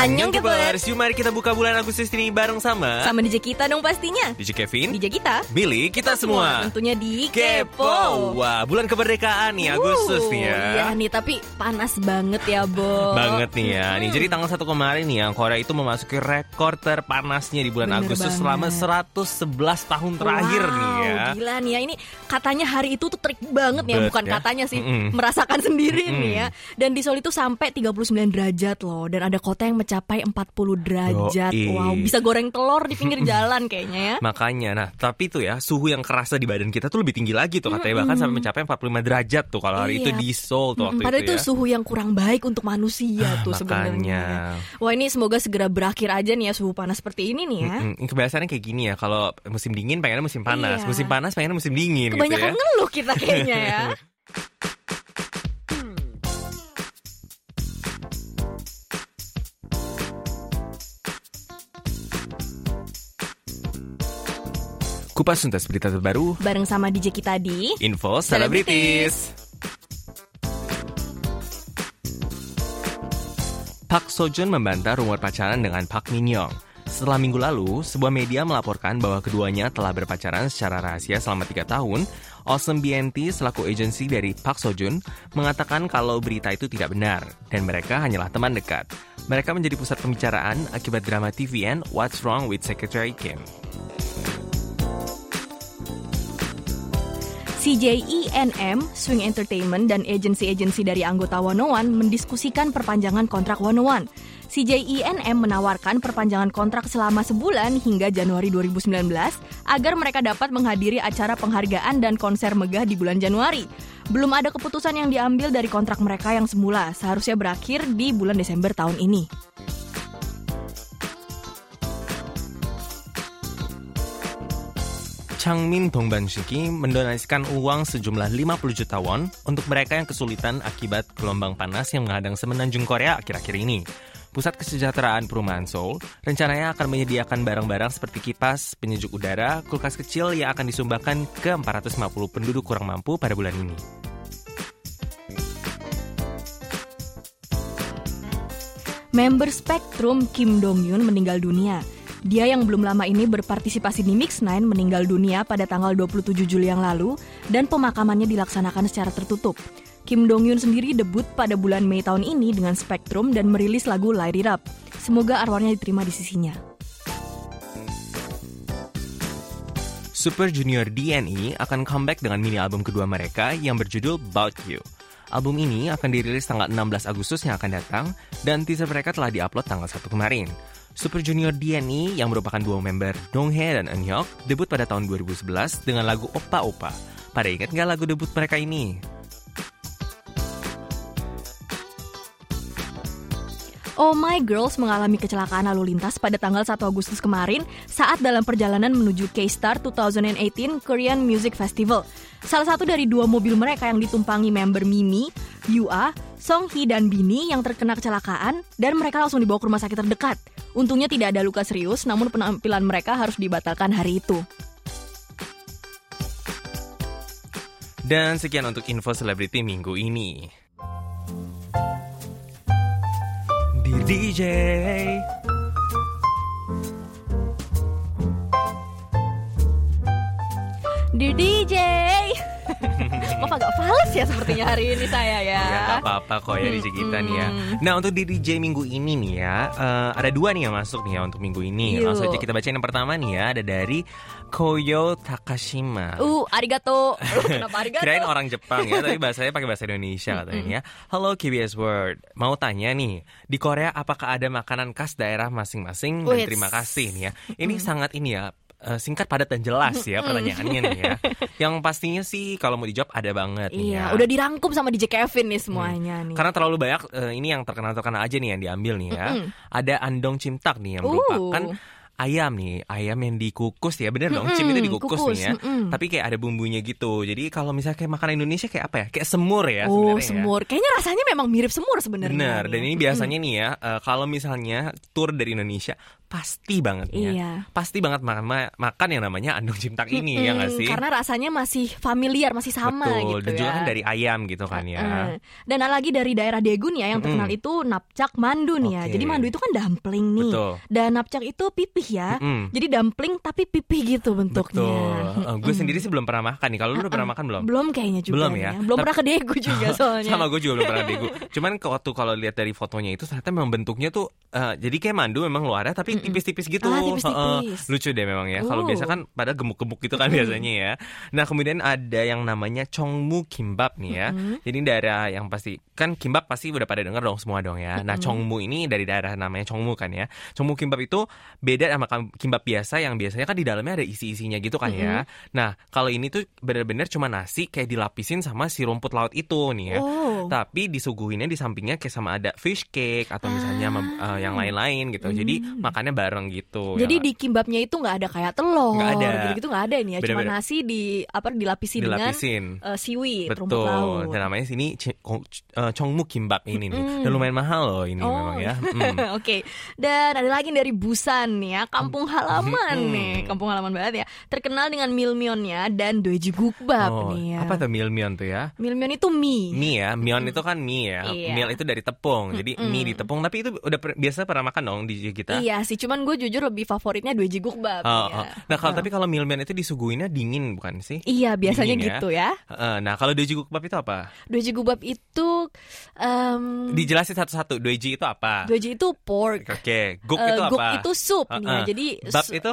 Annyeong Kepers, yuk mari kita buka bulan Agustus ini bareng sama Sama DJ kita dong pastinya. DJ Kevin, DJ kita. Billy, kita semua. Tentunya di Kepo. Wah, bulan kemerdekaan nih Agustus Uh, nih ya. Iya nih, tapi panas banget ya, Bo. Banget nih ya. Nih, Hmm. jadi tanggal 1 kemarin nih ya Korea itu memasuki rekor terpanasnya di bulan Bener Agustus banget. selama 111 tahun terakhir wow, nih ya. gila nih ya. Ini katanya hari itu tuh trik banget nih ya. Bukan ya. katanya sih, Mm-mm. merasakan sendiri Mm-mm. nih ya. Dan di Seoul itu sampai 39 derajat loh. Dan ada kota yang mencapai 40 derajat Yoi. Wow, bisa goreng telur di pinggir jalan kayaknya ya Makanya, nah tapi tuh ya suhu yang kerasa di badan kita tuh lebih tinggi lagi tuh katanya bahkan sampai mencapai 45 derajat tuh kalau hari itu Iya. di Seoul tuh waktu Mm, Padahal itu itu ya. suhu yang kurang baik untuk manusia tuh makanya. sebenarnya. Wah ini semoga segera berakhir aja nih ya suhu panas seperti ini nih ya. Mm, kebiasaannya kayak gini ya kalau musim dingin pengennya musim panas, Iya. musim panas pengennya musim dingin Kebanyakan gitu ya. ngeluh kita kayaknya ya. Kupas tuntas berita terbaru, Bareng sama DJ kita di info Celebrities. selebritis. Park Sojun membantah rumor pacaran dengan Park Min Young. Setelah minggu lalu, sebuah media melaporkan bahwa keduanya telah berpacaran secara rahasia selama tiga tahun. Awesome BNT selaku agensi dari Park Sojun mengatakan kalau berita itu tidak benar dan mereka hanyalah teman dekat. Mereka menjadi pusat pembicaraan akibat drama TVN What's Wrong with Secretary Kim. CJENM, Swing Entertainment, dan agensi-agensi dari anggota 101 mendiskusikan perpanjangan kontrak 101. CJENM menawarkan perpanjangan kontrak selama sebulan hingga Januari 2019 agar mereka dapat menghadiri acara penghargaan dan konser megah di bulan Januari. Belum ada keputusan yang diambil dari kontrak mereka yang semula seharusnya berakhir di bulan Desember tahun ini. Changmin Dongbanshiki mendonasikan uang sejumlah 50 juta won untuk mereka yang kesulitan akibat gelombang panas yang menghadang semenanjung Korea akhir-akhir ini. Pusat Kesejahteraan Perumahan Seoul rencananya akan menyediakan barang-barang seperti kipas, penyejuk udara, kulkas kecil yang akan disumbangkan ke 450 penduduk kurang mampu pada bulan ini. Member Spectrum Kim Dong Yun meninggal dunia. Dia yang belum lama ini berpartisipasi di Mix Nine meninggal dunia pada tanggal 27 Juli yang lalu dan pemakamannya dilaksanakan secara tertutup. Kim Dong Yun sendiri debut pada bulan Mei tahun ini dengan Spectrum dan merilis lagu Light It Up. Semoga arwahnya diterima di sisinya. Super Junior DNE akan comeback dengan mini album kedua mereka yang berjudul About You. Album ini akan dirilis tanggal 16 Agustus yang akan datang dan teaser mereka telah diupload tanggal 1 kemarin. Super Junior DNE yang merupakan duo member Donghae dan Eunhyuk debut pada tahun 2011 dengan lagu Opa Opa. Pada ingat nggak lagu debut mereka ini? Oh My Girls mengalami kecelakaan lalu lintas pada tanggal 1 Agustus kemarin saat dalam perjalanan menuju K-Star 2018 Korean Music Festival. Salah satu dari dua mobil mereka yang ditumpangi member Mimi, Yua, Song Hee dan Bini yang terkena kecelakaan dan mereka langsung dibawa ke rumah sakit terdekat. Untungnya tidak ada luka serius, namun penampilan mereka harus dibatalkan hari itu. Dan sekian untuk info selebriti minggu ini. Di DJ Di DJ. Maaf agak fals ya sepertinya hari ini saya ya. Ya gak apa-apa kok ya DJ kita nih ya Nah untuk di DJ minggu ini nih ya eh, Ada dua nih yang masuk nih ya untuk minggu ini Yuk. Langsung aja kita bacain yang pertama nih ya Ada dari Koyo Takashima Uh, arigato. Uh, Kenapa arigato? Kirain orang Jepang ya, tapi bahasanya pakai bahasa Indonesia katanya ya. Halo KBS World, mau tanya nih, di Korea apakah ada makanan khas daerah masing-masing? Dan terima kasih nih ya. Ini sangat ini ya, eh, singkat padat dan jelas ya pertanyaannya nih ya. Yang pastinya sih kalau mau dijawab ada banget nih Iya, ya. udah dirangkum sama DJ Kevin nih semuanya nih. Karena terlalu banyak eh, ini yang terkenal-terkenal aja nih yang diambil nih ya. Ada andong cimtak nih yang Uh. merupakan ayam nih, ayam yang dikukus ya, bener dong, cim itu dikukus kukus, nih ya. Tapi kayak ada bumbunya gitu. Jadi kalau misalnya kayak makanan Indonesia kayak apa ya? Kayak semur ya oh, sebenarnya ya. semur. Kayaknya rasanya memang mirip semur sebenarnya. Benar, nih. dan ini biasanya nih ya, eh, kalau misalnya tour dari Indonesia, pasti banget ya. Iya. Pasti banget makan ma- makan yang namanya andong cimtak ini ya nggak Mm, sih? Karena rasanya masih familiar, masih sama Betul. gitu Dan juga ya. kan dari ayam gitu kan ya. Eh, Dan lagi dari daerah Degun ya yang terkenal itu napcak mandu nih ya. Oke. Jadi mandu itu kan dumpling nih. Betul. Dan napcak itu pipih ya. Mm-mm. Jadi dumpling tapi pipih gitu bentuknya. Betul. gue sendiri sih belum pernah makan nih. Kalau lu udah pernah makan belum? Belum kayaknya juga. Belum ya? nih Belum pernah ke Daegu juga soalnya. Sama gue juga belum pernah degu. Cuman ke- waktu kalau lihat dari fotonya itu ternyata memang bentuknya tuh eh, jadi kayak mandu memang luarnya tapi tipis-tipis gitu. Ah, tipis-tipis. Heeh. lucu deh memang ya. Kalau Uh. biasa kan pada gemuk-gemuk gitu kan biasanya ya. Nah, kemudian ada yang namanya Chongmu Kimbap nih ya. Jadi daerah yang pasti kan kimbap pasti udah pada denger dong semua dong ya. Nah, Chongmu ini dari daerah namanya Chongmu kan ya. Chongmu Kimbap itu beda sama kimbap biasa yang biasanya kan di dalamnya ada isi-isinya gitu kan ya. Nah, kalau ini tuh benar-benar cuma nasi kayak dilapisin sama si rumput laut itu nih ya. Oh. Tapi disuguhinnya di sampingnya kayak sama ada fish cake atau misalnya mem- eh, yang lain-lain gitu. Jadi makannya bareng gitu. Jadi Ya, di kimbapnya itu nggak ada kayak telur, Nggak ada. gitu-gitu nggak ada ini ya. Cuma Beda-beda. nasi di apa dilapisi, dengan dilapisin. eh, seaweed, rumput Betul. laut. Dan namanya sini Ko- eh, Chongmu Kimbap ini nih. Dan lumayan mahal loh ini Oh. memang ya. Mm. Oke, dan ada lagi dari Busan nih ya, kampung halaman Hmm. nih, kampung halaman banget ya. Terkenal dengan milmionnya dan dojigukbap Oh, nih ya. apa tuh milmion tuh ya? Milmion itu mie. Mie ya, mion itu kan mie ya. Iya. Mil itu dari tepung. Jadi mie di tepung. Tapi itu udah biasa pernah makan dong di kita. Iya sih, cuman gue jujur lebih favoritnya dojigukbap. Oh, ya. oh. Nah kalau tapi kalau milmion itu disuguhinnya dingin bukan sih? Iya, biasanya Dingin ya. gitu ya. Heeh, Nah kalau doji gukbap itu apa? Dojigukbap itu em Dijelasin satu-satu. Doji itu apa? doji itu pork. Oke, guk Eh, itu guk apa? itu sup nih ya. Heeh. Jadi bab itu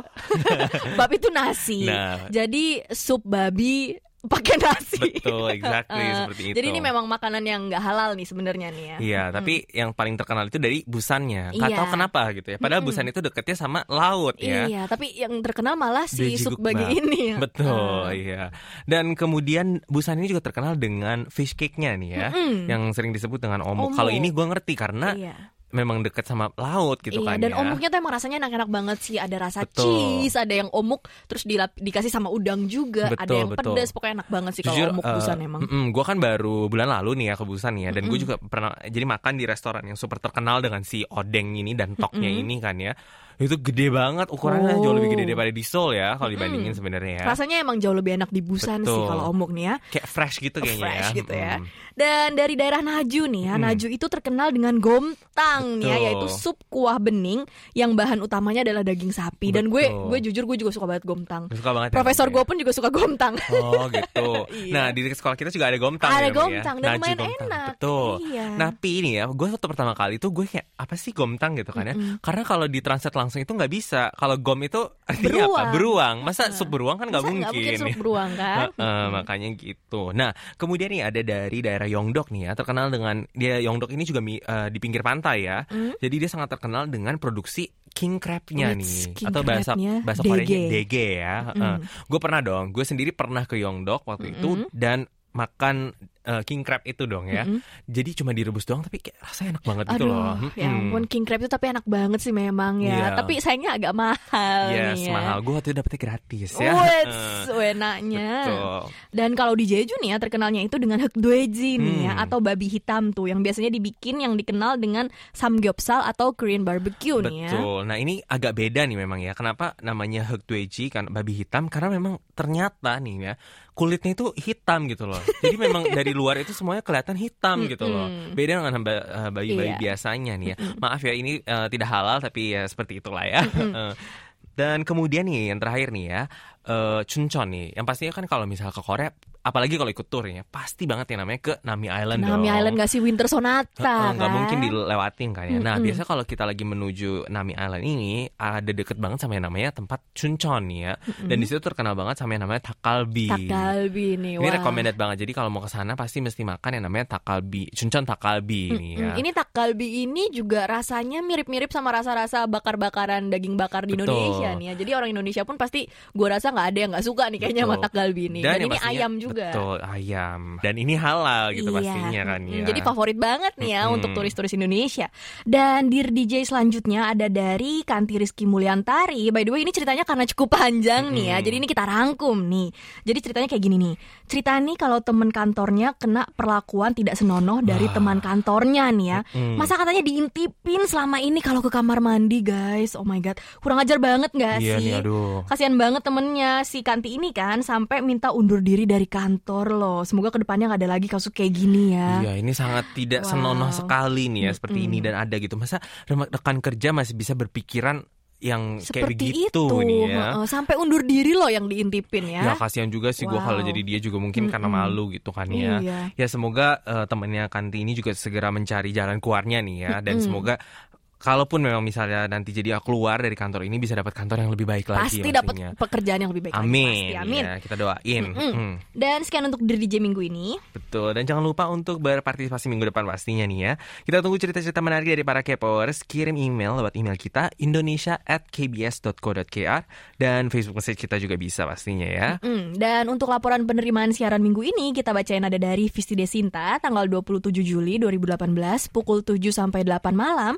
bab itu nasi. Nah. Jadi sup babi pakai nasi. betul, exactly Eh, seperti itu. Jadi ini memang makanan yang nggak halal nih sebenarnya nih ya. Iya, tapi yang paling terkenal itu dari busannya. Nggak Iya. tahu kenapa gitu ya. Padahal busan itu deketnya sama laut ya. Iya, tapi yang terkenal malah si sup bagi ini. Betul, Ah. iya. Dan kemudian Busan ini juga terkenal dengan fish cake-nya nih ya, yang sering disebut dengan omuk. Omuk. Kalau ini gue ngerti karena Iya. Memang dekat sama laut gitu iya, kan dan ya. omuknya tuh emang rasanya enak-enak banget sih. Ada rasa Betul. cheese, ada yang omuk terus dilap- dikasih sama udang juga, ada Betul, yang betul. pedas, pokoknya enak banget sih kalau omuk eh, busan emang. gue kan baru bulan lalu nih ya ke Busan ya, dan gue juga pernah jadi makan di restoran yang super terkenal dengan si odeng ini dan toknya ini kan ya. Itu gede banget, ukurannya jauh lebih gede Oh. daripada di Seoul ya kalau dibandingin sebenarnya ya. Rasanya emang jauh lebih enak di busan sih Betul. kalau omuk nih ya. Kayak fresh gitu kayaknya fresh ya. gitu ya. Mm. Dan dari daerah Naju nih ya, Naju itu terkenal dengan gomtang nih ya, Betul. yaitu sup kuah bening yang bahan utamanya adalah daging sapi. Dan gue Betul. gue jujur gue juga suka banget gomtang. Suka banget ya, Profesor Mbak, gue ya? pun juga suka gomtang. Oh gitu. Iya. Nah di dekat sekolah kita juga ada gomtang. Ada ya, gomtang, ya. dan Naju lumayan gomtang. enak. Betul. Iya. Nah tapi ini ya, gue waktu pertama kali itu gue kayak apa sih gomtang gitu kan ya? Karena kalau di translate langsung itu nggak bisa. Kalau gom itu artinya apa? Beruang. Beruang. Masa sup beruang kan nggak mungkin. nggak mungkin sup ya. beruang kan? Heeh, makanya gitu. Nah, kemudian nih ada dari daerah Yongdok nih ya, terkenal dengan dia Yongdok ini juga eh, di pinggir pantai ya. Hmm? Jadi dia sangat terkenal dengan produksi king crab-nya nih king atau bahasa bahasa. Koreanya dege ya. Gue pernah dong, gue sendiri pernah ke Yongdok waktu itu dan makan eh, king crab itu dong ya. Jadi cuma direbus doang tapi kayak rasanya enak banget gitu Aduh, loh. ya ampun king crab itu tapi enak banget sih memang ya. Iya. Tapi sayangnya agak mahal Yes, nih ya. mahal. Gue waktu itu dapetnya gratis ya. Wets, Eh, enaknya. Betul. Dan kalau di Jeju nih ya terkenalnya itu dengan hekdoeji nih ya Hmm. atau babi hitam tuh yang biasanya dibikin yang dikenal dengan samgyeopsal atau Korean barbecue nih ya. Betul. Nah ini agak beda nih memang ya. Kenapa namanya Hekdueji kan babi hitam? Karena memang ternyata nih ya kulitnya itu hitam gitu loh. Jadi memang dari luar itu semuanya kelihatan hitam gitu loh. Beda dengan eh, bayi-bayi Iya. biasanya nih ya. Maaf ya ini eh, tidak halal tapi ya seperti itulah ya. Eh, Dan kemudian nih yang terakhir nih ya, eh Chuncheon nih. Yang pastinya kan kalau misal ke Korea, apalagi kalau ikut tour ya, pasti banget yang namanya ke Nami Island dong. Nami Island gak sih Winter Sonata nggak kan? mungkin dilewatin kan ya. Nah, biasa kalau kita lagi menuju Nami Island ini ada deket banget sama yang namanya tempat Chuncheon ya. Dan di situ terkenal banget sama yang namanya Takalbi. Takalbi nih. Ini wah. recommended banget. Jadi kalau mau ke sana pasti mesti makan yang namanya Takalbi. Chuncheon Takalbi nih ya. Hmm, Ini takalbi ini juga rasanya mirip-mirip sama rasa-rasa bakar-bakaran daging bakar di Betul. Indonesia nih ya. Jadi orang Indonesia pun pasti gua rasa nggak ada yang nggak suka nih kayaknya sama Betul. takalbi ini. Dan Dan, ini ayam juga juga. Betul, ayam. Dan ini halal gitu Iya. pastinya kan Mm-mm, ya. Jadi favorit banget nih ya Mm-mm. untuk turis-turis Indonesia. Dan Dear DJ selanjutnya ada dari Kanti Rizky Mulyantari. By the way ini ceritanya karena cukup panjang nih ya. Jadi ini kita rangkum nih. Jadi ceritanya kayak gini nih. Cerita nih kalau teman kantornya kena perlakuan tidak senonoh dari Wah. teman kantornya nih ya. Mm-mm. Masa katanya diintipin selama ini kalau ke kamar mandi guys. Oh my god. Kurang ajar banget gak Iya sih? nih, aduh. Kasihan banget temennya si Kanti ini kan sampai minta undur diri dari kantor loh. Semoga ke depannya nggak ada lagi kasus kayak gini ya. Iya, ini sangat tidak Wow. senonoh sekali nih ya seperti ini dan ada gitu. Masa rekan kerja masih bisa berpikiran yang kayak Seperti begitu itu, nih ya. Sampai undur diri loh yang diintipin Ya ya. kasihan juga sih gue kalau Wow. jadi dia juga mungkin karena Mm-mm. malu gitu kan ya. Iya. Ya semoga eh, temannya Kanti ini juga segera mencari jalan keluarnya nih ya dan Mm-mm. semoga kalaupun memang misalnya nanti jadi keluar dari kantor ini bisa dapat kantor yang lebih baik lagi Pasti dapat pekerjaan yang lebih baik lagi, Amin. pasti. Amin. Ya, kita doain. Mm-mm. Mm. Dan sekian untuk DJ minggu ini. Betul, dan jangan lupa untuk berpartisipasi minggu depan pastinya nih ya. Kita tunggu cerita-cerita menarik dari para K-popers. Kirim email lewat email kita indonesia at kbs.co.kr dan Facebook message kita juga bisa pastinya ya. Mm, dan untuk laporan penerimaan siaran minggu ini kita bacain ada dari Visti Desinta tanggal 27 Juli 2018 pukul 7 sampai 8 malam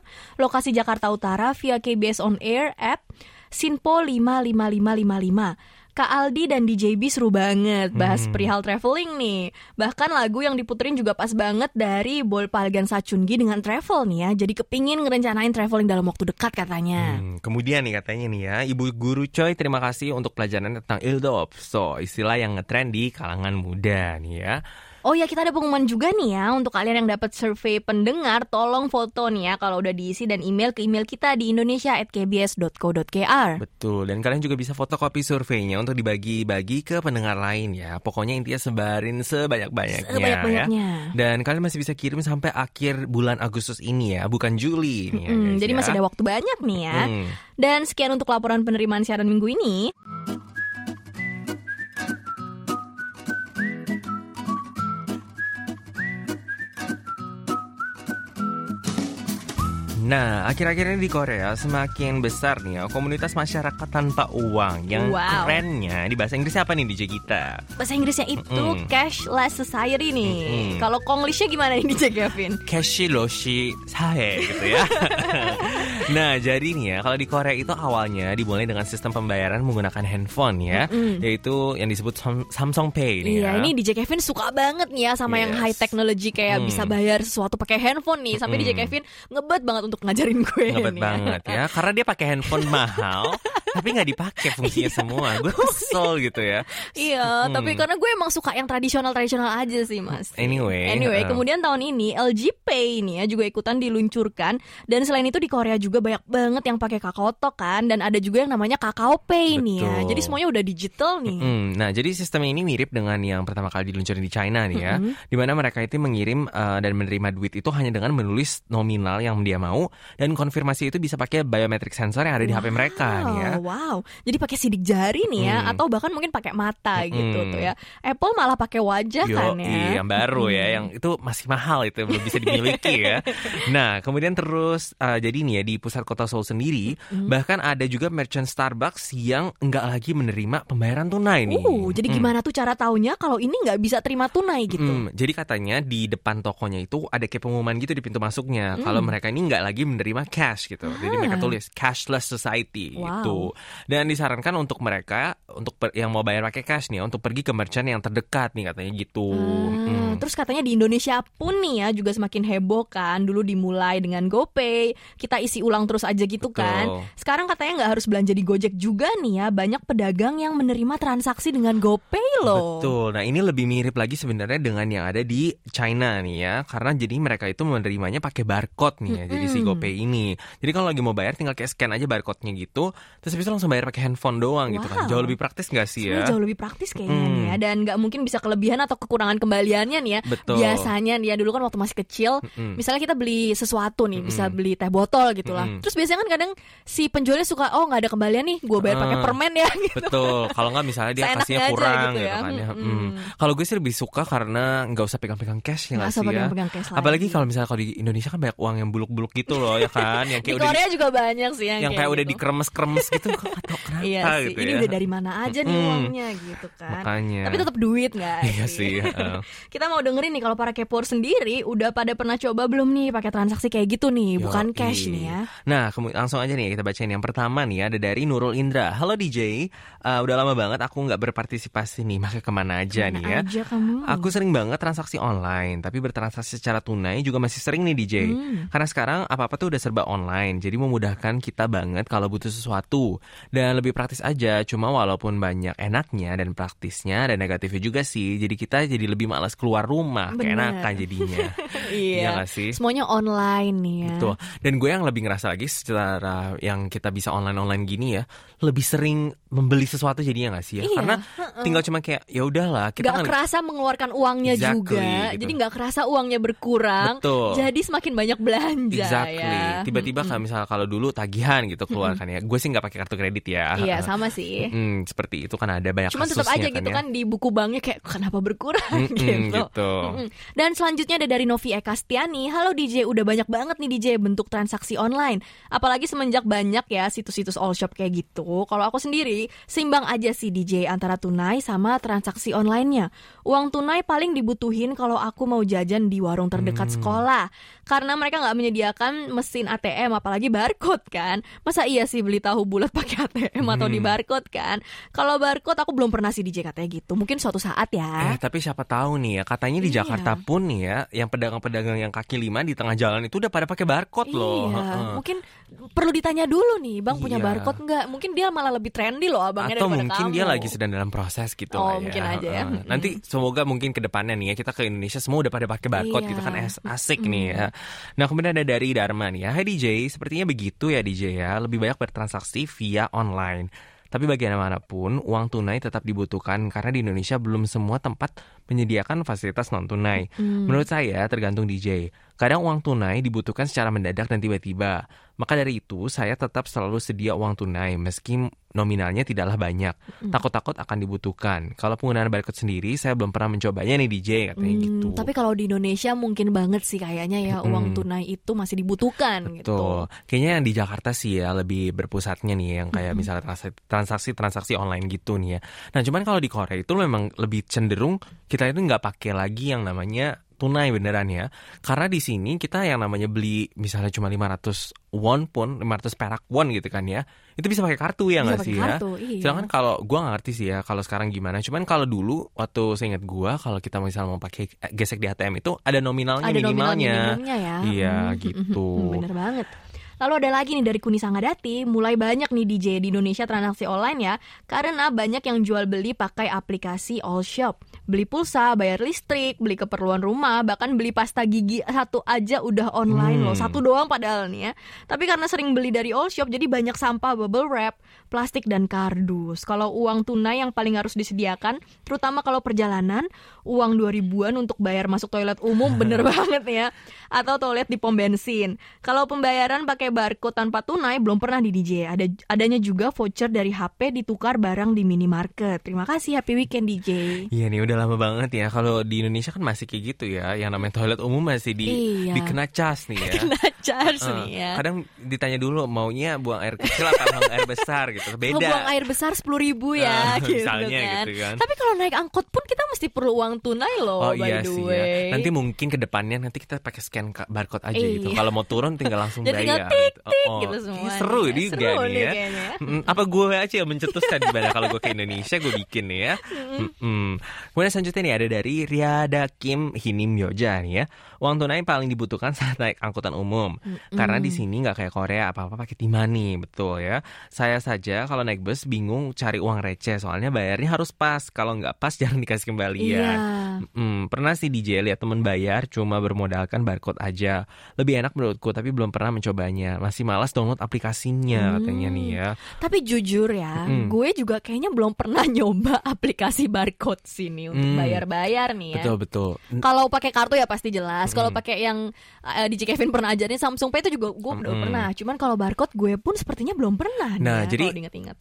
lokasi Jakarta Utara via KBS On Air app Sinpo 55555. Kak Aldi dan DJB seru banget bahas Hmm. perihal traveling nih. Bahkan lagu yang diputerin juga pas banget dari Bolpalgan Sachungi dengan travel nih ya. Jadi kepingin ngerencanain traveling dalam waktu dekat katanya. Hmm, kemudian nih katanya nih ya, Ibu Guru Choi terima kasih untuk pelajaran tentang Ildop. So, istilah yang ngetren di kalangan muda nih ya. Oh ya kita ada pengumuman juga nih ya untuk kalian yang dapat survei pendengar tolong foto nih ya kalau udah diisi dan email ke email kita di indonesia@kbs.co.kr. Betul, dan kalian juga bisa fotokopi surveinya untuk dibagi-bagi ke pendengar lain ya. Pokoknya intinya sebarin sebanyak-banyaknya ya. Sebanyak-banyaknya. Dan kalian masih bisa kirim sampai akhir bulan Agustus ini ya, bukan Juli nih ya, Hmm, jadi ya. masih ada waktu banyak nih ya. Hmm. Dan sekian untuk laporan penerimaan siaran minggu ini. Nah, akhir-akhir ini di Korea semakin besar nih ya komunitas masyarakat tanpa uang yang Wow. kerennya di bahasa Inggris apa nih DJ kita? Bahasa Inggrisnya itu Mm-mm. cashless society nih. Mm-mm. Kalau Konglishnya gimana nih DJ Kevin? Cashiloshi sahe gitu ya. nah, jadi nih ya, kalau di Korea itu awalnya dimulai dengan sistem pembayaran menggunakan handphone ya, Mm-mm. yaitu yang disebut Sam- Samsung Pay nih Iya, ya. ini DJ Kevin suka banget nih ya sama yang Yes. high technology kayak Hmm. bisa bayar sesuatu pakai handphone nih. Sampai DJ Mm-mm. Kevin ngebet banget untuk ngajarin gue Ngebet nih. banget ya, karena dia pakai handphone mahal, tapi nggak dipakai fungsinya semua. Gue kesel gitu ya. Iya, Hmm. tapi karena gue emang suka yang tradisional-tradisional aja sih, Mas. Anyway, Anyway, uh. kemudian tahun ini LG Pay ini ya juga ikutan diluncurkan dan selain itu di Korea juga banyak banget yang pakai Kakao Talk kan dan ada juga yang namanya Kakao Pay nih ya. Betul. Jadi semuanya udah digital nih. Hmm, nah, jadi sistem ini mirip dengan yang pertama kali diluncurin di China nih ya, di mana mereka itu mengirim uh, dan menerima duit itu hanya dengan menulis nominal yang dia mau dan konfirmasi itu bisa pakai biometric sensor yang ada di HP mereka nih ya. Wow, jadi pakai sidik jari nih ya, Hmm. atau bahkan mungkin pakai mata gitu Mm-mm. tuh ya. Apple malah pakai wajah kan Yo, ya. yang baru ya, yang itu masih mahal itu belum bisa dimiliki ya. Nah, kemudian terus uh, jadi nih ya di pusat kota Seoul sendiri, Hmm. bahkan ada juga merchant Starbucks yang enggak lagi menerima pembayaran tunai nih. Uh, jadi Hmm. gimana tuh cara taunya kalau ini nggak bisa terima tunai gitu? Hmm, jadi katanya di depan tokonya itu ada kayak pengumuman gitu di pintu masuknya Hmm. kalau mereka ini nggak lagi menerima cash gitu. Jadi mereka Ah. tulis cashless society Wow. gitu. Dan disarankan untuk mereka untuk per- yang mau bayar pakai cash nih untuk pergi ke merchant yang terdekat nih katanya gitu. Ah, Hmm. Terus katanya di Indonesia pun nih ya juga semakin heboh kan. Dulu dimulai dengan GoPay, kita isi ulang terus aja gitu Betul. kan. Sekarang katanya nggak harus belanja di Gojek juga nih ya. Banyak pedagang yang menerima transaksi dengan GoPay loh. Betul. Nah, ini lebih mirip lagi sebenarnya dengan yang ada di China nih ya. Karena jadi mereka itu menerimanya pakai barcode nih ya. Jadi si. GoPay ini. Jadi kalau lagi mau bayar tinggal kayak scan aja barcode-nya gitu, terus itu langsung bayar pakai handphone doang gitu kan. Wow. Jauh lebih praktis gak sih ya? jauh lebih praktis kayaknya Hmm. nih ya dan nggak mungkin bisa kelebihan atau kekurangan kembaliannya nih ya. Betul. Biasanya nih ya dulu kan waktu masih kecil, Mm-mm. misalnya kita beli sesuatu nih, bisa Mm-mm. beli teh botol gitu lah. Terus biasanya kan kadang si penjualnya suka oh nggak ada kembalian nih, gue bayar pakai permen ya gitu. Betul. Kalau nggak misalnya dia kasihnya aja kurang gitu gitu, ya. kan ya. Hmm. Kalau gue sih lebih suka karena nggak usah pegang-pegang cash ya Nggak nggak sih ya. pegang-pegang cash lagi. Apalagi kalau misalnya kalau di Indonesia kan banyak uang yang buluk-buluk gitu loh ya kan, yang Di kayak udah Korea juga banyak sih yang, yang kayak udah gitu. dikremes-kremes gitu atau kenapa iya sih. gitu Ini ya. udah dari mana aja nih uangnya gitu kan. Makanya. Tapi tetap duit nggak? Iya sih. heeh. Kita mau dengerin nih kalau para kepor sendiri udah pada pernah coba belum nih pakai transaksi kayak gitu nih, bukan Yoi. cash nih ya. Nah, kemu- langsung aja nih kita bacain yang pertama nih ada dari Nurul Indra. Halo DJ, Uh, udah lama banget aku nggak berpartisipasi nih, makanya ke mana aja Mana nih ya. aja kamu. Aku sering banget transaksi online, tapi bertransaksi secara tunai juga masih sering nih DJ. Hmm. Karena sekarang apa-apa tuh udah serba online, jadi memudahkan kita banget kalau butuh sesuatu. Dan lebih praktis aja, cuma walaupun banyak enaknya dan praktisnya, ada negatifnya juga sih. Jadi kita jadi lebih malas keluar rumah, Bener. keenakan jadinya. Iya. nggak sih? Semuanya online nih ya. Betul. Dan gue yang lebih ngerasa lagi secara yang kita bisa online-online gini ya, lebih sering membeli sesuatu jadinya nggak sih ya? Iya, Karena tinggal cuma kayak ya udahlah kita Gak kan kerasa mengeluarkan uangnya Exactly, juga, gitu. jadi nggak kerasa uangnya berkurang, Betul. jadi semakin banyak belanja Exactly. ya. Tiba-tiba kalau misalnya kalau dulu tagihan gitu keluarkan ya. Gue sih nggak pakai kartu kredit ya. Iya sama sih. Mm, seperti itu kan ada banyak Cuman tetap aja gitu ya. kan di buku banknya kayak kenapa berkurang Mm-mm, gitu. gitu. Mm-mm. Dan selanjutnya ada dari Novi Eka Stiani. Halo DJ, udah banyak banget nih DJ bentuk transaksi online. Apalagi semenjak banyak ya situs-situs all shop kayak gitu. Kalau aku sendiri seimbang aja sih DJ antara tunai sama transaksi online-nya. Uang tunai paling dibutuhin kalau aku mau jajan di warung terdekat Hmm. sekolah. Karena mereka nggak menyediakan mesin ATM apalagi barcode kan. Masa iya sih beli tahu bulat pakai ATM atau di Hmm. barcode kan? Kalau barcode aku belum pernah sih DJ katanya gitu. Mungkin suatu saat ya. Eh tapi siapa tahu nih ya katanya di Iya. Jakarta pun nih ya yang pedagang-pedagang yang kaki lima di tengah jalan itu udah pada pakai barcode loh. Iya, Heeh. mungkin perlu ditanya dulu nih, Bang punya Iya. barcode nggak? Mungkin dia malah lebih trendy loh abangnya Atau mungkin kamu. dia lagi sedang dalam proses gitu Oh, lah ya. mungkin aja ya. Nanti semoga mungkin ke depannya nih ya kita ke Indonesia semua udah pada pakai barcode Iya. gitu kan as- asik nih ya. Nah kemudian ada dari Dharma nih ya. Hai DJ, sepertinya begitu ya DJ ya. Lebih banyak bertransaksi via online. Tapi bagaimanapun, uang tunai tetap dibutuhkan karena di Indonesia belum semua tempat menyediakan fasilitas non tunai. Hmm. Menurut saya tergantung DJ. Kadang uang tunai dibutuhkan secara mendadak dan tiba-tiba. Maka dari itu saya tetap selalu sedia uang tunai meski nominalnya tidaklah banyak. Takut-takut akan dibutuhkan. Kalau penggunaan barcode sendiri saya belum pernah mencobanya nih DJ katanya Hmm, gitu. Tapi kalau di Indonesia mungkin banget sih kayaknya ya uang tunai itu masih dibutuhkan gitu. Tuh, kayaknya yang di Jakarta sih ya lebih berpusatnya nih yang kayak misalnya transaksi transaksi online gitu nih ya. Nah, cuman kalau di Korea itu memang lebih cenderung kita itu nggak pakai lagi yang namanya tunai beneran ya. Karena di sini kita yang namanya beli misalnya cuma 500 won pun, 500 perak won gitu kan ya. Itu bisa pakai kartu ya nggak sih ya? kartu, iya. Sedangkan kalau gua nggak ngerti sih ya kalau sekarang gimana. Cuman kalau dulu waktu saya ingat gua kalau kita misalnya mau pakai eh, gesek di ATM itu ada nominalnya Ada nominal minimalnya. minimumnya ya. Iya, Hmm, gitu. Bener banget. Lalu ada lagi nih dari Kuni Sangadati, mulai banyak nih DJ di Indonesia transaksi online ya, karena banyak yang jual beli pakai aplikasi all shop. Beli pulsa, bayar listrik, beli keperluan rumah, bahkan beli pasta gigi satu aja udah online Hmm. loh, satu doang padahal nih ya. Tapi karena sering beli dari all shop, jadi banyak sampah bubble wrap, plastik dan kardus. Kalau uang tunai yang paling harus disediakan, terutama kalau perjalanan, uang 2000-an untuk bayar masuk toilet umum bener banget ya atau toilet di pom bensin. Kalau pembayaran pakai barcode tanpa tunai belum pernah di DJ. Ada adanya juga voucher dari HP ditukar barang di minimarket. Terima kasih happy weekend DJ. Iya nih udah lama banget ya. Kalau di Indonesia kan masih kayak gitu ya. Yang namanya toilet umum masih di Iya. dikena cas nih ya. Kena charge Eh, nih ya. Kadang ditanya dulu maunya buang air kecil atau buang air besar gitu. Kalau Beda. buang air besar sepuluh ribu ya, Eh, gitu, misalnya kan. gitu kan. Tapi kalau naik angkot pun kita mesti perlu uang tunai loh, Oh by iya the sih way. ya. Nanti mungkin ke depannya nanti kita pakai scan barcode aja Iya. gitu. Kalau mau turun tinggal langsung bayar. Tik, tik Oh, gitu oh. semua Seru nih. Seru gak nih ya. kayaknya. Mm, Apa gue aja yang mencetuskan gimana kalau gue ke Indonesia gue bikin nih ya. Mm-mm. Kemudian selanjutnya nih ada dari Riada Kim Hinim Yoja nih ya. Uang tunai paling dibutuhkan saat naik angkutan umum. Karena di sini nggak kayak Korea apa-apa pakai timani, betul ya. Saya saja kalau naik bus bingung cari uang receh soalnya bayarnya harus pas. Kalau nggak pas jangan dikasih kembalian. Iya. Mm, pernah sih DJ lihat temen bayar cuma bermodalkan barcode aja. Lebih enak menurutku tapi belum pernah mencobanya. Masih malas download aplikasinya katanya nih ya. Tapi jujur ya, Mm-mm. gue juga kayaknya belum pernah nyoba aplikasi barcode sini untuk Mm. bayar-bayar nih ya. Betul betul. Kalau pakai kartu ya pasti jelas. Kalau pakai yang uh, DJ Kevin pernah ajarin Samsung Pay itu juga gue udah Mm-mm. pernah. Cuman kalau barcode gue pun sepertinya belum pernah. Nah, ya, jadi-.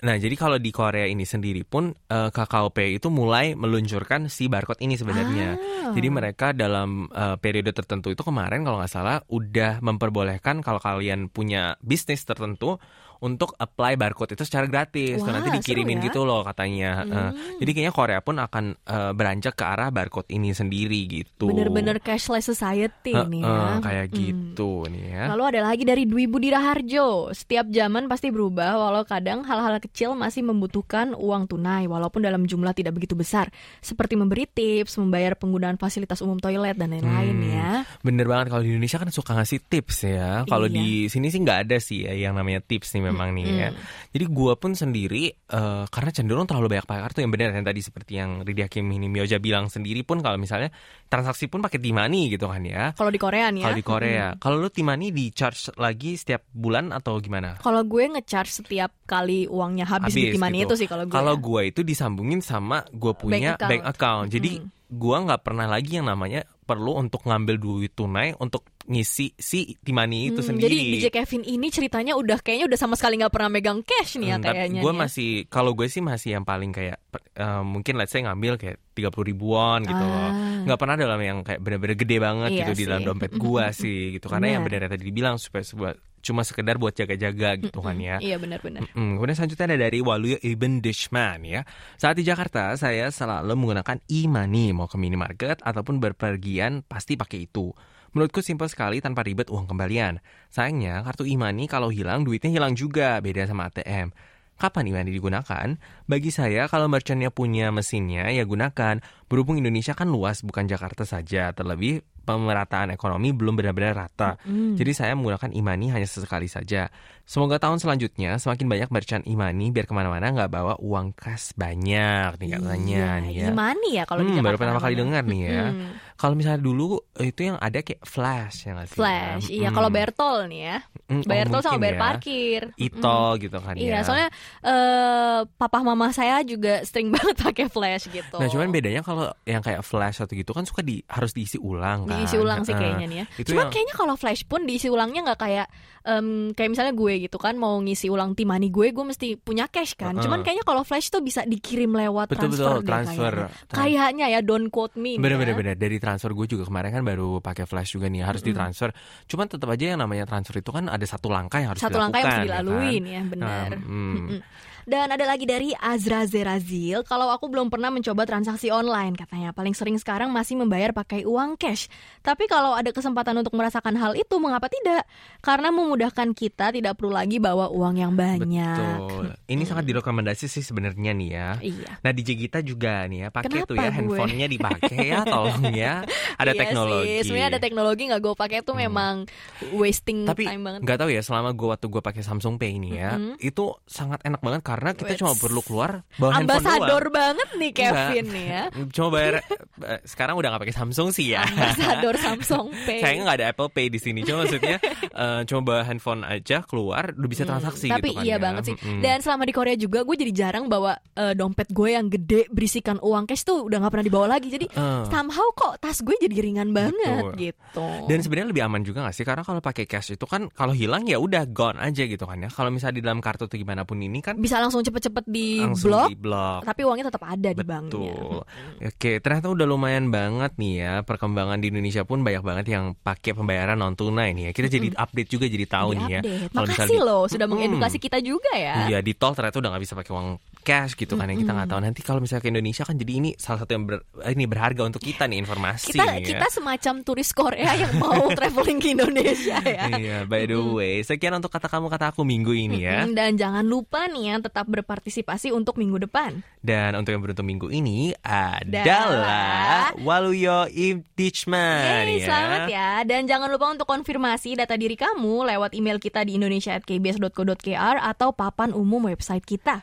Nah, jadi kalau di Korea ini sendiri pun eh, Kakao Pay itu mulai meluncurkan si barcode ini sebenarnya. Ah. Jadi mereka dalam eh, periode tertentu itu kemarin kalau nggak salah udah memperbolehkan kalau kalian punya bisnis tertentu untuk apply barcode itu secara gratis. Wah, nanti dikirimin ya. gitu loh katanya. Eh, jadi kayaknya Korea pun akan eh, beranjak ke arah barcode ini sendiri gitu. Bener-bener cashless society Eh, nih ya. kayak Mm. gitu nih ya. Lalu ada lagi dari Dwi Budi Raharjo. Setiap zaman pasti berubah, walau kadang hal-hal kecil masih membutuhkan uang tunai, walaupun dalam jumlah tidak begitu besar. Seperti memberi tips, membayar penggunaan fasilitas umum toilet, dan lain-lain Hmm. ya. Bener banget kalau di Indonesia kan suka ngasih tips ya. Kalau Iya. di sini sih nggak ada sih ya yang namanya tips nih memang nih ya. Jadi gua pun sendiri eh, karena cenderung terlalu banyak pakai kartu yang benar yang tadi seperti yang Ridi Hakim ini Mioja bilang sendiri pun kalau misalnya transaksi pun pakai T-money gitu kan ya. Kalau di Korea nih ya. Kalau di Korea, kalau lu T-money di charge lagi setiap bulan atau gimana? Kalau gue ngecharge setiap kali uangnya habis, di Timani gitu. itu sih kalau gue. Kalau ya. gue itu disambungin sama gue punya Bank account. bank account. Jadi gue nggak pernah lagi yang namanya perlu untuk ngambil duit tunai untuk ngisi si Timani itu Hmm, sendiri. Jadi DJ Kevin ini ceritanya udah kayaknya udah sama sekali nggak pernah megang cash nih ya Hmm, kayaknya. gue ya. masih kalau gue sih masih yang paling kayak eh, mungkin let's say ngambil kayak tiga puluh ribuan gitu loh Ah. nggak pernah dalam yang kayak bener-bener gede banget Iya gitu di dalam sih. dompet gue sih gitu karena yang Benar. tadi dibilang supaya sebuah cuma sekedar buat jaga-jaga gitu kan ya Iya benar-benar. Mm, kemudian selanjutnya ada dari Waluyo Ibn Dishman ya. Saat di Jakarta, saya selalu menggunakan e-money mau ke minimarket ataupun berpergian pasti pakai itu. Menurutku simpel sekali tanpa ribet uang kembalian. Sayangnya kartu e-money kalau hilang duitnya hilang juga, beda sama ATM. Kapan e-money digunakan? Bagi saya kalau merchantnya punya mesinnya ya gunakan. Berhubung Indonesia kan luas bukan Jakarta saja, terlebih pemerataan ekonomi belum benar-benar rata. Jadi saya menggunakan e-money hanya sesekali saja. Semoga tahun selanjutnya semakin banyak merchant e-money biar ke mana-mana nggak bawa uang kas banyak nih katanya Iya, ya. Gimana ya kalau di Hmm, Jakarta baru pertama kali dengar nih ya. Mm-mm. Kalau misalnya dulu itu yang ada kayak flash ya nggak sih? Flash, ya? iya. Hmm. Kalau bayar tol nih ya, oh, bayar tol sama bayar ya. parkir. Ito gitu kan Iya, ya. soalnya eh papa mama saya juga sering banget pakai flash gitu. Nah cuman bedanya kalau yang kayak flash atau gitu kan suka di harus diisi ulang kan. diisi ulang sih kayaknya nih ya. Itu Cuman yang- kayaknya kalau flash pun diisi ulangnya nggak kayak em, kayak misalnya gue gitu kan mau ngisi ulang timani gue, gue mesti punya cash kan. Heeh. Cuman kayaknya kalau flash tuh bisa dikirim lewat Betul, transfer betul, deh transfer. kayaknya. Trans- Kayaknya ya don't quote me. nih Bener ya. bener bener dari transfer gue juga kemarin kan baru pakai flash juga nih harus ditransfer. Cuman tetap aja yang namanya transfer itu kan ada satu langkah yang harus Satu langkah yang dilakukan, dilalui ya kan? nih ya, benar. Nah, hmm. Mm-mm. Dan ada lagi dari Azra Zerazil, kalau aku belum pernah mencoba transaksi online katanya. Paling sering sekarang masih membayar pakai uang cash. Tapi kalau ada kesempatan untuk merasakan hal itu, mengapa tidak? Karena memudahkan kita tidak perlu lagi bawa uang yang banyak. Betul. Ini sangat direkomendasi sih sebenarnya nih ya. Iya. Nah DJ kita juga nih ya pakai tuh ya gue? handphonenya dipakai ya tolong ya. Ada Iya teknologi. Sih. Sebenarnya ada teknologi nggak gue pakai tuh memang wasting Tapi time banget. nggak tahu ya selama gue waktu gue pakai Samsung Pay ini ya itu sangat enak banget karena kita Wets. cuma perlu keluar bawa handphone Ambasador doang. banget nih Kevin nih ya. Cuma bayar eh, sekarang udah nggak pakai Samsung sih ya. Ambasador Samsung Pay. Sayangnya nggak ada Apple Pay di sini. Cuma maksudnya eh, cuma bawa handphone aja keluar udah bisa transaksi Tapi gitu kan iya ya. banget sih. Mm-mm. Dan selama di Korea juga gue jadi jarang bawa eh, dompet gue yang gede berisikan uang cash tuh udah nggak pernah dibawa lagi. Jadi Eh. somehow kok tas gue jadi ringan banget Betul. gitu. Dan sebenarnya lebih aman juga gak sih? Karena kalau pakai cash itu kan kalau hilang ya udah gone aja gitu kan ya. Kalau misalnya di dalam kartu atau gimana pun ini kan bisa langsung cepet-cepet di langsung blok, di blok. tapi uangnya tetap ada di banknya. Betul. Oke, ternyata udah lumayan banget nih ya perkembangan di Indonesia pun banyak banget yang pakai pembayaran non tunai nih ya. Kita jadi update juga jadi tahu nih ya. Kalau Makasih misalnya loh sudah mengedukasi kita juga ya. Iya di tol ternyata udah nggak bisa pakai uang cash gitu kan yang kita nggak tahu nanti kalau misalnya ke Indonesia kan jadi ini salah satu yang ber- ini berharga untuk kita nih informasi Kita nih ya. kita semacam turis Korea yang mau traveling ke Indonesia ya. Iya, by the way, sekian untuk kata kamu kata aku minggu ini ya. Dan jangan lupa nih ya tetap berpartisipasi untuk minggu depan. Dan untuk yang beruntung minggu ini adalah Waluyo Impeachment Yeay, selamat ya. Dan jangan lupa untuk konfirmasi data diri kamu lewat email kita di indonesia@kbs.co.kr atau papan umum website kita.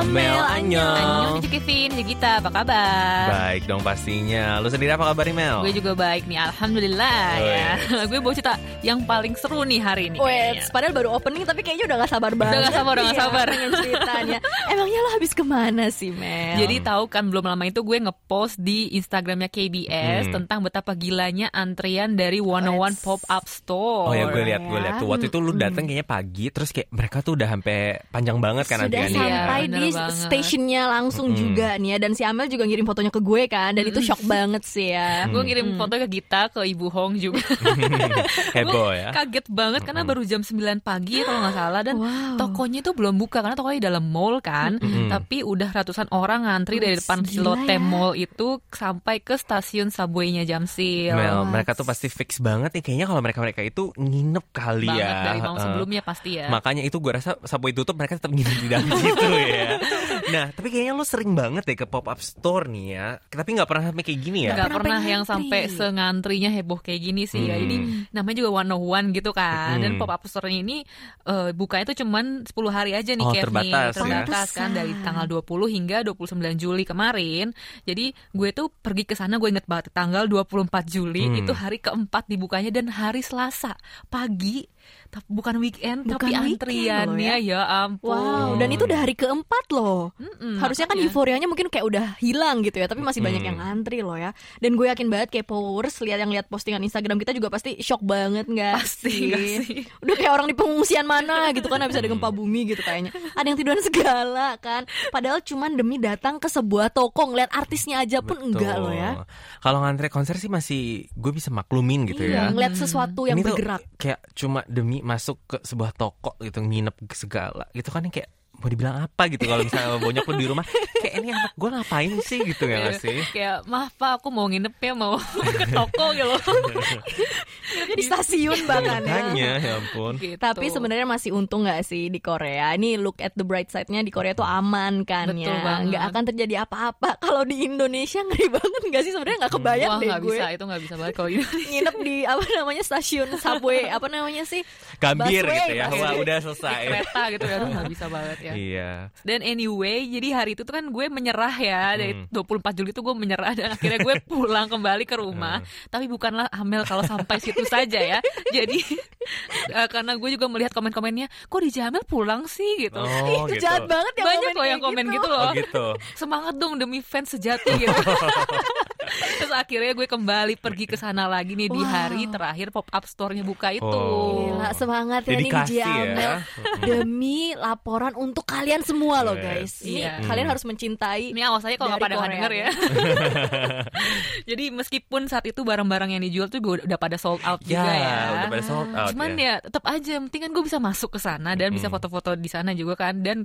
Amel, annyeong. Annyeong, Kevin, Yugita, apa kabar? Baik dong pastinya. Lu sendiri apa kabar Mel? Gue juga baik nih, Alhamdulillah ya. gue bawa cerita yang paling seru nih hari ini. Wait, padahal baru opening tapi kayaknya udah gak sabar banget. gak sabar, udah gak Iya, sabar. pengen ceritanya. Emangnya lo habis ke mana sih, Mel? Jadi tahu kan belum lama itu gue ngepost di Instagramnya KBS Hmm. tentang betapa gilanya antrian dari 101 Let's- Pop-Up Store. Oh ya gue lihat gue lihat tuh waktu itu lu datang kayaknya pagi terus kayak mereka tuh udah sampai panjang banget kan sudah antriannya. Iya, sampai di banget. stationnya langsung Mm-mm. juga nih ya dan si Amel juga ngirim fotonya ke gue kan dan itu shock banget sih ya. Gue ngirim foto ke Gita, ke Ibu Hong juga. Heboh ya. Kaget banget karena baru jam 9 pagi kalau nggak salah dan Wow. tokonya itu belum buka karena tokonya di dalam mall kan. Tapi udah ratusan orang ngantri dari Wih, depan Silote ya. Mall itu sampai ke stasiun subway-nya Jamsil. Mel, mereka tuh pasti fix banget nih kayaknya kalau mereka-mereka itu nginep kali banget ya. dari Eh, sebelumnya pasti ya. Makanya itu gue rasa Subway tutup mereka tetap nginep di dalam situ ya. Nah, tapi kayaknya lu sering banget deh ke pop up store nih ya. Tapi nggak pernah sampai kayak gini ya. Nggak pernah pernah yang sampai sengantrinya heboh kayak gini sih ya. Hmm. Ini namanya juga one on one gitu kan. Dan Hmm. pop up store ini eh, bukanya tuh cuman 10 hari aja nih Oh, Kev, nih. terbatas ya. Terbatas kan dari tanggal 20 hingga 29 Juli kemarin. Jadi gue tuh pergi ke sana gue inget banget tanggal 24 Juli Hmm. itu hari keempat dibukanya dan hari Selasa pagi bukan weekend Bukan tapi weekend antriannya loh ya. ampun. Wow, dan itu udah hari keempat loh. Mm-mm, Harusnya kan makanya. euforianya mungkin kayak udah hilang gitu ya, tapi masih banyak Hmm. yang ngantri loh ya. Dan gue yakin banget kayak powers lihat yang lihat postingan Instagram kita juga pasti shock banget nggak Pasti sih? Udah kayak orang di pengungsian mana gitu kan habis ada gempa bumi gitu kayaknya. Ada yang tiduran segala kan. Padahal cuman demi datang ke sebuah toko ngeliat artisnya aja pun enggak loh ya. Kalau ngantre konser sih masih gue bisa maklumin gitu Iya, ya. ngeliat sesuatu yang Ini tuh bergerak. kayak cuma demi masuk ke sebuah toko gitu nginep segala. Gitu kan yang kayak mau dibilang apa gitu kalau misalnya bonyok lu di rumah kayak ini anak gue ngapain sih gitu ya nggak sih kayak maaf pak aku mau nginep ya mau ke toko gitu di stasiun bahkan ya. Ya ampun Gitu. Tapi sebenarnya masih untung nggak sih di Korea? Ini look at the bright side-nya di Korea tuh aman kan Betul ya, banget. nggak akan terjadi apa-apa. Kalau di Indonesia ngeri banget nggak sih? Sebenarnya nggak kebayang Wah deh nggak gue. bisa itu nggak bisa banget kalau Nginep di apa namanya stasiun subway, apa namanya sih? gambir Busway, gitu ya busway. wah udah di selesai kereta gitu ya nggak bisa banget ya iya. Dan anyway jadi hari itu tuh kan gue menyerah ya. Dari Hmm. 24 Juli itu gue menyerah dan akhirnya gue pulang kembali ke rumah. Hmm. tapi bukanlah Amel kalau sampai situ saja ya. Jadi eh, karena gue juga melihat komen-komennya kok di Jamel pulang sih? gitu. Oh Itu gitu. jahat banget ya banyak loh yang komen gitu. gitu oh loh gitu. Semangat dong demi fans sejati gitu. Terus akhirnya gue kembali pergi ke sana lagi nih di Wow. hari terakhir pop up store-nya buka itu. Oh. Gila, semangat ya nih ya. Demi laporan untuk kalian semua loh Yes. guys. Ini Iya. kalian harus mencintai. Ini awas aja kalau nggak pada nggak denger ya. Jadi meskipun saat itu barang-barang yang dijual tuh gue udah pada sold out ya juga ya. udah pada sold out Cuman ya ya tetap aja, penting kan gue bisa masuk ke sana dan bisa Mm-mm. foto-foto di sana juga kan. Dan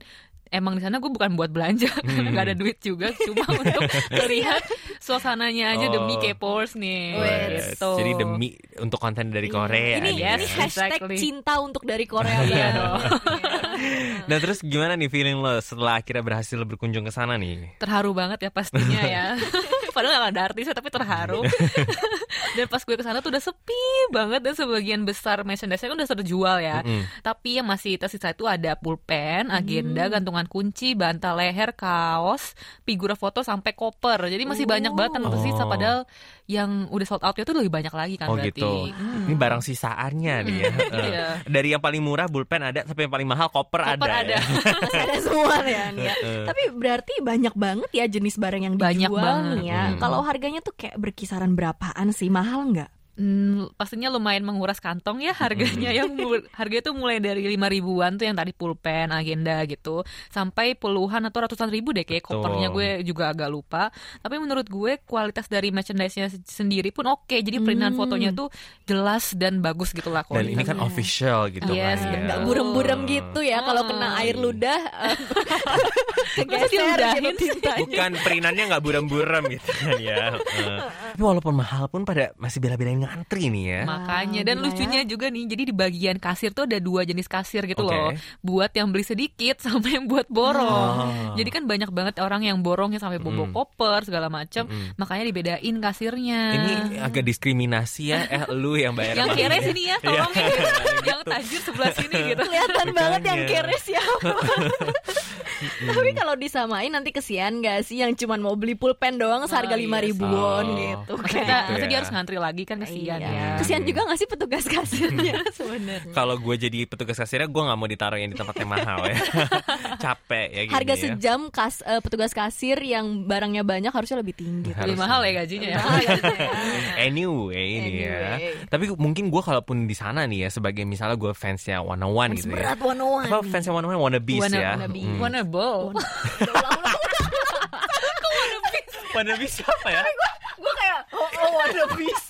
emang di sana gue bukan buat belanja karena nggak ada duit juga, cuma untuk melihat suasananya aja demi Oh. K-popers nih. Wes. Gitu. jadi demi untuk konten dari Korea Ini, yes, ini ya. hashtag exactly. cinta untuk dari Korea Iya dong. Nah terus gimana nih feeling lo setelah akhirnya berhasil berkunjung ke sana nih? terharu banget ya pastinya ya. Padahal gak ada artisnya tapi terharu. dan pas gue ke sana tuh udah sepi banget dan sebagian besar merchandise-nya kan udah terjual ya. Mm-mm. Tapi yang masih tersisa itu ada pulpen, agenda, gantungan kunci, bantal leher, kaos, figura foto sampai koper. Jadi masih banyak banget yang tersisa Oh. padahal yang udah sold out itu lebih banyak lagi kan Oh berarti. gitu. Hmm. Ini barang sisaannya nih ya. Iya. Dari yang paling murah bulpen ada sampai yang paling mahal koper, Koper ada. ada. ya. Ada semua ya nih ya. Tapi berarti banyak banget ya jenis barang yang Banyak dijual banget. nih ya. Hmm. Kalau harganya tuh kayak berkisaran berapaan sih? Mahal nggak? Hmm, pastinya lumayan menguras kantong ya harganya yang harga itu mulai dari lima ribuan tuh yang tadi pulpen agenda gitu sampai puluhan atau ratusan ribu deh kayak Betul. kopernya gue juga agak lupa tapi menurut gue kualitas dari merchandise-nya se- sendiri pun oke jadi printan Hmm. fotonya tuh jelas dan bagus gitu lah Dan ini kan Iya. official gitu Yes, kan ya. Nggak burem-burem gitu ya. Kalau Ah. kena air ludah, eh, kegeser gitu tintanya. Bukan perinannya nggak buram-buram gitu kan ya. Eh, Tapi walaupun mahal pun pada masih bela-belain ngantri nih ya. Makanya dan gila ya. lucunya juga nih, jadi di bagian kasir tuh ada dua jenis kasir gitu Oke. loh. Buat yang beli sedikit sama yang buat borong. Ah. Jadi kan banyak banget orang yang borongnya sampai bobo Mm. koper segala macam. Mm-mm. Makanya dibedain kasirnya. Ini agak diskriminasi ya. Eh lu yang bayar yang kere ini. sini ya, Iya, tolongin. gitu. yang tajir sebelah sini gitu. kelihatan banget yang kere siapa. Tapi kalau disamain nanti kesian gak sih yang cuman mau beli pulpen doang seharga Oh, lima iya ribu sih. won Oh. gitu Maksudnya, kan. Gitu maksudnya dia ya. harus ngantri lagi kan kesian Iya. ya. Kesian juga gak sih petugas kasirnya sebenarnya. Kalau gue jadi petugas kasirnya gue nggak mau ditaruh yang di tempat yang mahal ya. Capek ya gini Harga ya. sejam kas, eh, petugas kasir yang barangnya banyak harusnya lebih tinggi. Harus. Lebih mahal ya gajinya ya. Ya. Anyway, ini ya. Anyway. Tapi mungkin gue kalaupun di sana nih ya sebagai misalnya gue fansnya One on One gitu ya. Berat one on one. Apa fansnya One on One Wannabe Wanna- ya. wannabe. Mm. Wannabe. Wanable. Wannabe siapa ya? Gue kayak oh, oh One Piece.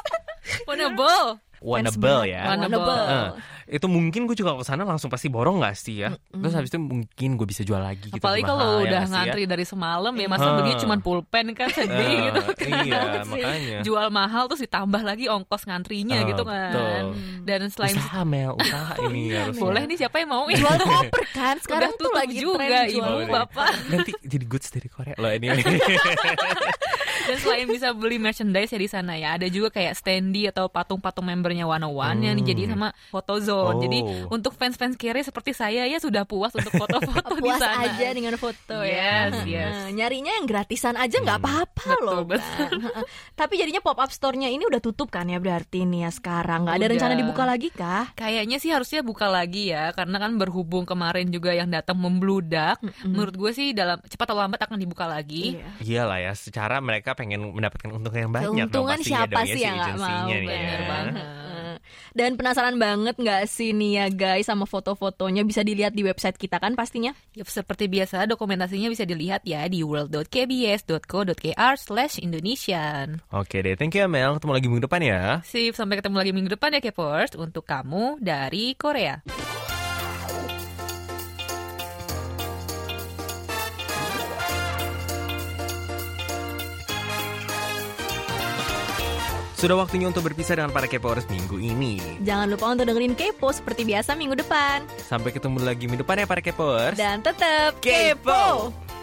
Wanable. Wannable ya. Wannable. Itu mungkin gue juga ke sana langsung pasti borong gak sih ya? Terus habis itu mungkin gue bisa jual lagi gitu. Apalagi kalau ya udah ya? ngantri dari semalam ya masa Hmm. beli cuma pulpen kan sedih gitu kan. Iya, makanya. Jual mahal terus ditambah lagi ongkos ngantrinya gitu kan. betul. Dan selain Usaha Mel, usaha ini harus. boleh nih siapa yang mau Jual koper kan sekarang Udah tuh lagi juga tren ibu bapak. Nanti jadi goods dari Korea loh ini. Dan selain bisa beli merchandise ya di sana ya, ada juga kayak standee atau patung-patung membernya One One yang dijadiin sama photo zone. Oh. Jadi untuk fans-fans kiri seperti saya ya sudah puas untuk foto-foto di puas sana. aja dengan foto ya. Yes, yes. Nah, Nyarinya yang gratisan aja nggak apa-apa Betul, loh. betul. Kan. Tapi jadinya pop up store-nya ini udah tutup kan ya berarti nih ya sekarang. Nggak ada Udah. rencana dibuka lagi kah? Kayaknya sih harusnya buka lagi ya, karena kan berhubung kemarin juga yang datang membludak. Menurut gue sih dalam cepat atau lambat akan dibuka lagi. Iya. Iyalah ya, secara mereka pengen mendapatkan untung yang banyak dong Keuntungan pastinya siapa dong ya sih si yang mau? ya. Banget. Dan penasaran banget nggak sih nih ya guys sama foto-fotonya bisa dilihat di website kita kan pastinya? Yup, seperti biasa dokumentasinya bisa dilihat ya di world.kbs.co.kr/indonesian. Oke deh, thank you ya Mel. Ketemu lagi minggu depan ya. Sip, sampai ketemu lagi minggu depan ya Kepers untuk kamu dari Korea. Sudah waktunya untuk berpisah dengan para K-popers minggu ini. Jangan lupa untuk dengerin Kepo seperti biasa minggu depan. Sampai ketemu lagi minggu depan ya para K-popers. Dan tetap Kepo! kepo.